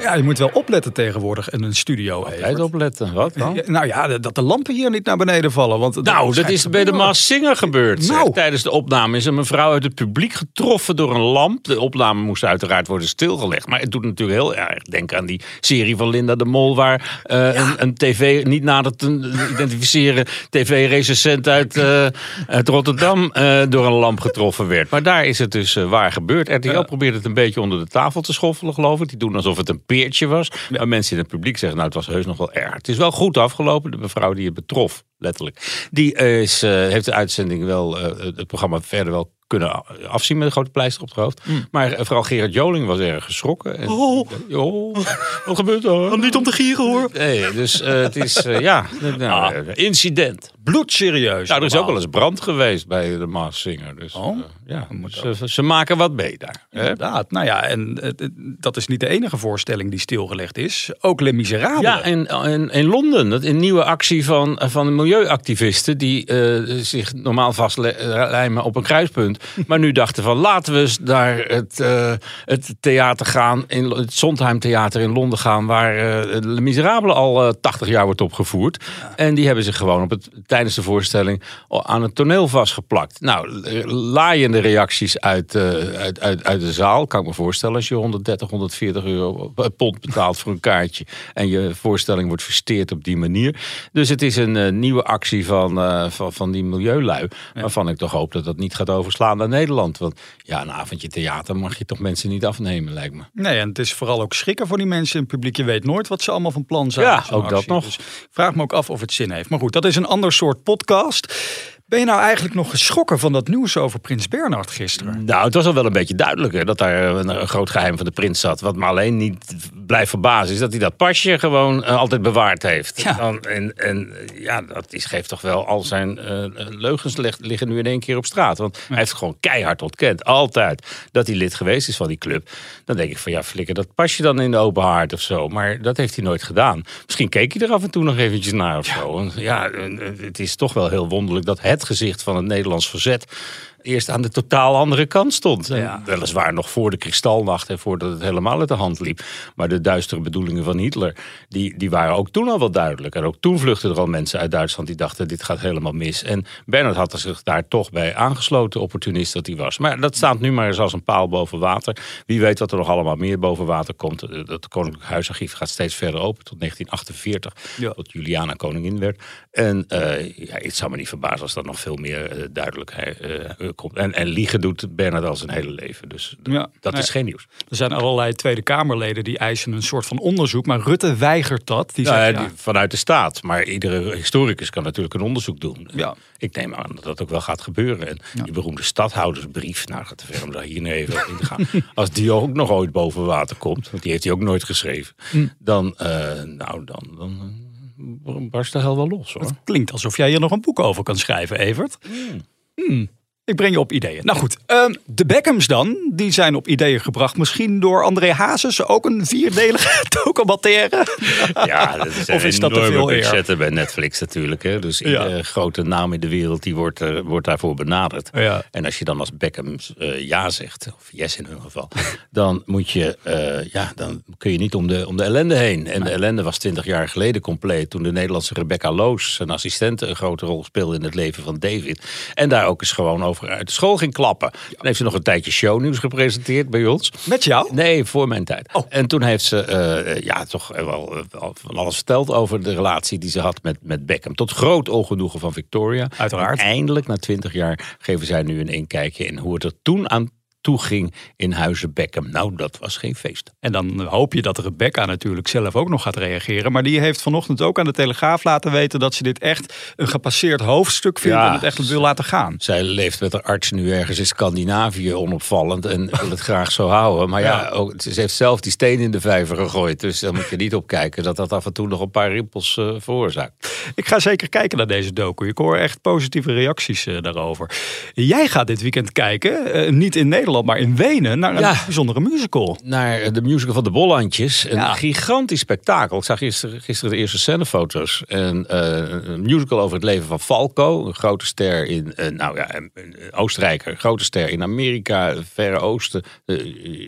Ja, je moet wel opletten tegenwoordig in een studio. Altijd opletten. Wat dan? Ja, Nou ja, dat de lampen hier niet naar beneden vallen. Want Nou, dat is bij de Maas Singer gebeurd. Nou. Tijdens de opname is een mevrouw uit het publiek getroffen door een lamp. De opname moest uiteraard worden stilgelegd. Maar het doet natuurlijk heel erg denken aan die serie van Linda de Mol... waar eh, een, een tv, niet nader te identificeren... tv-recensent uit, uit Rotterdam eh, door een lamp getroffen werd. Maar daar is het dus waar gebeurd. RTL probeert het een beetje onder de tafel te schoffelen, geloof ik. Die doen alsof het een peertje was. Maar mensen in het publiek zeggen, nou, het was heus nog wel erg. Het is wel goed afgelopen. De mevrouw die het betrof, letterlijk. Die is, eh, heeft de uitzending wel, eh, het programma verder wel kunnen afzien met een grote pleister op het hoofd. Maar eh, vooral Gerard Joling was erg geschrokken. En, Oh. oh, wat gebeurt er? Niet om te gieren hoor. Nee, dus eh, het is, eh, ja, nou, eh, incident. Bloedserieus. Nou, er is ook wel eens brand geweest bij de Maas Singer. Dus Oh. ja, ze, ze maken wat mee daar. Hè? Inderdaad. Nou ja, en dat is niet de enige voorstelling die stilgelegd is. Ook Les Miserables. Ja, in, in, in Londen, dat een nieuwe actie van, van de milieuactivisten die zich normaal vastlijmen op een kruispunt. Maar nu dachten van laten we eens naar het, eh, het theater gaan, in, het Sondheim Theater in Londen gaan, waar eh Le Miserable al eh, 80 jaar wordt opgevoerd. En die hebben zich gewoon op het, tijdens de voorstelling aan het toneel vastgeplakt. Nou, eh, laaiende reacties uit, eh, uit, uit, uit de zaal, kan ik me voorstellen, als je 130, 140 euro eh, pond betaalt voor een kaartje en je voorstelling wordt versteerd op die manier. Dus het is een eh, nieuwe actie van, eh, van, van die milieului, waarvan ik toch hoop dat dat niet gaat overslaan naar Nederland. Want ja, een avondje theater mag je toch mensen niet afnemen, lijkt me. Nee, en het is vooral ook schrikken voor die mensen in het publiek. Je weet nooit wat ze allemaal van plan zijn. Ja, ook dat nog. Dus vraag me ook af of het zin heeft. Maar goed, dat is een ander soort podcast. Ben je nou eigenlijk nog geschrokken van dat nieuws over Prins Bernhard gisteren? Nou, het was al wel een beetje duidelijker dat daar een, een groot geheim van de prins zat. Wat me alleen niet blijft verbazen is dat hij dat pasje gewoon eh, altijd bewaard heeft. Ja. Dan, en, en ja, dat is, geeft toch wel al zijn eh, leugens leg- liggen nu in één keer op straat. Want hij heeft gewoon keihard ontkend, altijd, dat hij lid geweest is van die club. Dan denk ik van ja, flikker dat pasje dan in de open haard of zo. Maar dat heeft hij nooit gedaan. Misschien keek hij er af en toe nog eventjes naar of zo. Want ja, eh, het is toch wel heel wonderlijk dat het gezicht van het Nederlands verzet eerst aan de totaal andere kant stond. Ja. Weliswaar nog voor de kristalnacht en voordat het helemaal uit de hand liep. Maar de duistere bedoelingen van Hitler, die, die waren ook toen al wel duidelijk. En ook toen vluchtten er al mensen uit Duitsland die dachten dit gaat helemaal mis. En Bernard had er zich daar toch bij aangesloten, opportunist dat hij was. Maar dat staat nu maar eens als een paal boven water. Wie weet wat er nog allemaal meer boven water komt. Eh, Dat Koninklijk Huisarchief gaat steeds verder open tot 1948. Ja. Tot Juliana koningin werd. En eh, ja, het zou me niet verbazen als er nog veel meer eh, duidelijkheid eh, komt. En, en liegen doet Bernard al zijn hele leven. Dus Ja, dat nee. is geen nieuws. Er zijn allerlei Tweede Kamerleden die eisen een soort van onderzoek. Maar Rutte weigert dat. Die Nou, zegt, ja, vanuit de staat. Maar iedere historicus kan natuurlijk een onderzoek doen. Ja. Ik neem aan dat dat ook wel gaat gebeuren. En die beroemde stadhoudersbrief, nou gaat te ver om daar hier nu even in te gaan. Als die ook nog ooit boven water komt, want die heeft hij ook nooit geschreven. Dan, eh, nou, dan, dan eh, barst de hel wel los hoor. klinkt alsof jij hier nog een boek over kan schrijven, Evert. Hmm. Ik breng je op ideeën. Nou goed, ehm, de Beckhams dan, die zijn op ideeën gebracht. Misschien door André Hazes, ook een vierdelige documentaire. Ja, dat is Of is dat te veel budgetten bij Netflix natuurlijk. Hè. Dus Ja. iedere grote naam in de wereld die wordt, wordt daarvoor benaderd. Ja. En als je dan als Beckham eh, ja zegt, of yes in hun geval, dan moet je, eh, ja, dan kun je niet om de, om de ellende heen. En de ellende was twintig jaar geleden compleet toen de Nederlandse Rebecca Loos, zijn assistente, een grote rol speelde in het leven van David. En daar ook eens gewoon over uit de school ging klappen. Dan heeft ze nog een tijdje shownieuws gepresenteerd bij ons. Met jou? Nee, voor mijn tijd. Oh. En toen heeft ze eh, ja, toch wel eh, wel van alles verteld over de relatie die ze had met, met Beckham. Tot groot ongenoegen van Victoria. Uiteraard. En eindelijk, na twintig jaar, geven zij nu een inkijkje in hoe het er toen aan toe ging in huizen Beckham. Nou, dat was geen feest. En dan hoop je dat Rebecca natuurlijk zelf ook nog gaat reageren. Maar die heeft vanochtend ook aan de Telegraaf laten weten dat ze dit echt een gepasseerd hoofdstuk vindt Ja. en het echt wil laten gaan. Zij leeft met haar arts nu ergens in Scandinavië onopvallend en wil het graag zo houden. Maar ja, Ja. Ook, ze heeft zelf die steen in de vijver gegooid. Dus daar moet je niet op kijken dat dat af en toe nog een paar rimpels eh, veroorzaakt. Ik ga zeker kijken naar deze docu. Ik hoor echt positieve reacties eh, daarover. Jij gaat dit weekend kijken, eh, niet in Nederland, maar in Wenen, naar een Ja. bijzondere musical. naar de musical van de Bollandjes. Een Ja. gigantisch spektakel. Ik zag gisteren, gisteren de eerste scenefoto's. En, eh, een musical over het leven van Falco. Een grote ster in, eh, nou ja, een, Oostenrijker. Grote ster in Amerika, Verre Oosten, eh,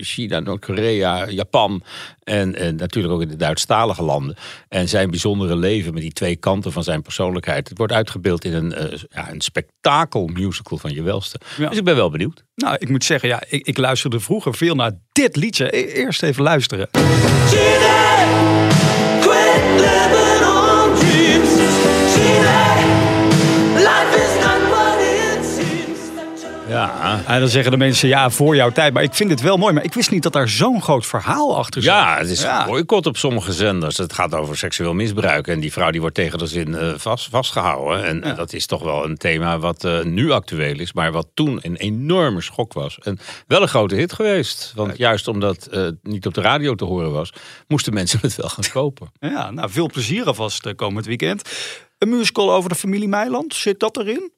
China, Noord-Korea, Japan. En, en natuurlijk ook in de Duitsstalige landen. En zijn bijzondere leven met die twee kanten van zijn persoonlijkheid. Het wordt uitgebeeld in een, ja, een spektakelmusical van je welste. Ja. Dus ik ben wel benieuwd. Nou, ik moet zeggen, ja, ik, ik luisterde vroeger veel naar dit liedje. E- Eerst even luisteren. Ja, En dan zeggen de mensen, ja, voor jouw tijd. Maar ik vind het wel mooi. Maar ik wist niet dat daar zo'n groot verhaal achter zit. Ja, het is Ja. een boycott op sommige zenders. Het gaat over seksueel misbruik. En die vrouw die wordt tegen de zin eh, vast, vastgehouden. En eh, dat is toch wel een thema wat eh, nu actueel is. Maar wat toen een enorme schok was. En wel een grote hit geweest. Want juist omdat eh, het niet op de radio te horen was... moesten mensen het wel gaan kopen. Ja, nou, veel plezier alvast eh, komend weekend. Een musical over de familie Meiland, zit dat erin?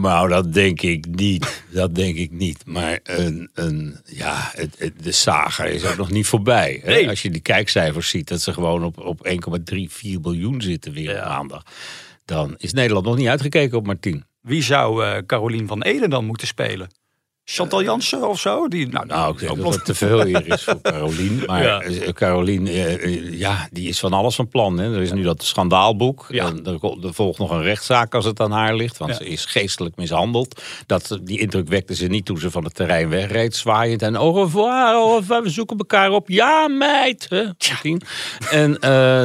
Nou, dat denk ik niet. Dat denk ik niet. Maar een, een, ja, het, het- de saga is ook nog niet voorbij. Hè? Nee. Als je die kijkcijfers ziet, dat ze gewoon op, op 1,34 biljoen zitten weer maandag. Dan is Nederland nog niet uitgekeken op Martien. Wie zou eh Carolien van Eden dan moeten spelen? Chantal Jansen of zo? Die, nou, Nou, ik denk ook dat dat te veel hier is voor Carolien. Maar Ja. eh, Carolien, eh, eh, ja, die is van alles van plan. Hè. Er is nu dat schandaalboek. Ja. En er, er volgt nog een rechtszaak als het aan haar ligt. Want Ja. ze is geestelijk mishandeld. Dat, die indruk wekte ze niet toen ze van het terrein wegreed. Zwaaiend en au revoir, au revoir, we zoeken elkaar op. Ja, meid. Hè. En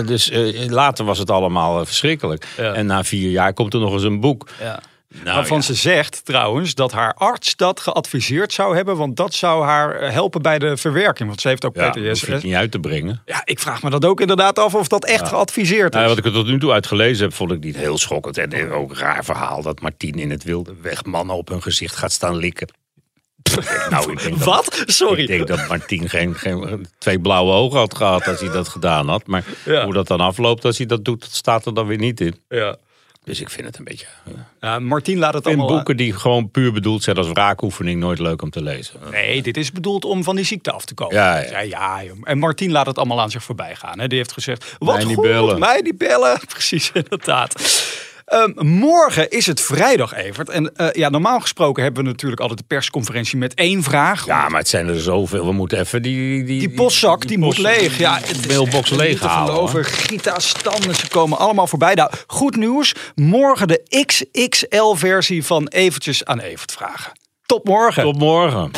dus later was het allemaal verschrikkelijk. En na vier jaar komt er nog eens een boek. Ja. Nou, Waarvan ja. ze zegt trouwens dat haar arts dat geadviseerd zou hebben. Want dat zou haar eh, helpen bij de verwerking. Want ze heeft ook Ja, PTSS. het niet uit te brengen. Ja, ik vraag me dat ook inderdaad af of dat echt geadviseerd is. Nou, wat ik er tot nu toe uit gelezen heb, vond ik niet heel schokkend. En ook een raar verhaal dat Martien in het wilde weg mannen op hun gezicht gaat staan likken. nou, ik denk dat, Wat? Sorry. Ik denk dat Martien geen, geen twee blauwe ogen had gehad als hij dat gedaan had. Maar Ja. hoe dat dan afloopt als hij dat doet, dat staat er dan weer niet in. Ja. Dus ik vind het een beetje... eh, Ja, Martien laat het vind allemaal... boeken die gewoon puur bedoeld zijn als wraakoefening nooit leuk om te lezen. Nee, dit is bedoeld om van die ziekte af te komen. Ja, ja. ja. En Martien laat het allemaal aan zich voorbij gaan. Hè. Die heeft gezegd, wat Mij niet bellen. mij niet bellen. Precies, inderdaad. Ehm, morgen is het vrijdag, Evert. En eh, ja, normaal gesproken hebben we natuurlijk altijd de persconferentie met één vraag. Ja, maar het zijn er zoveel. We moeten even die... Die, Die postzak, die, moet post- leeg. Ja, die het mailbox leeg halen. hoor. Gita, Stan, ze komen allemaal voorbij. Nou, goed nieuws. Morgen de XXL-versie van Eventjes aan Evert vragen. Tot morgen. Tot morgen.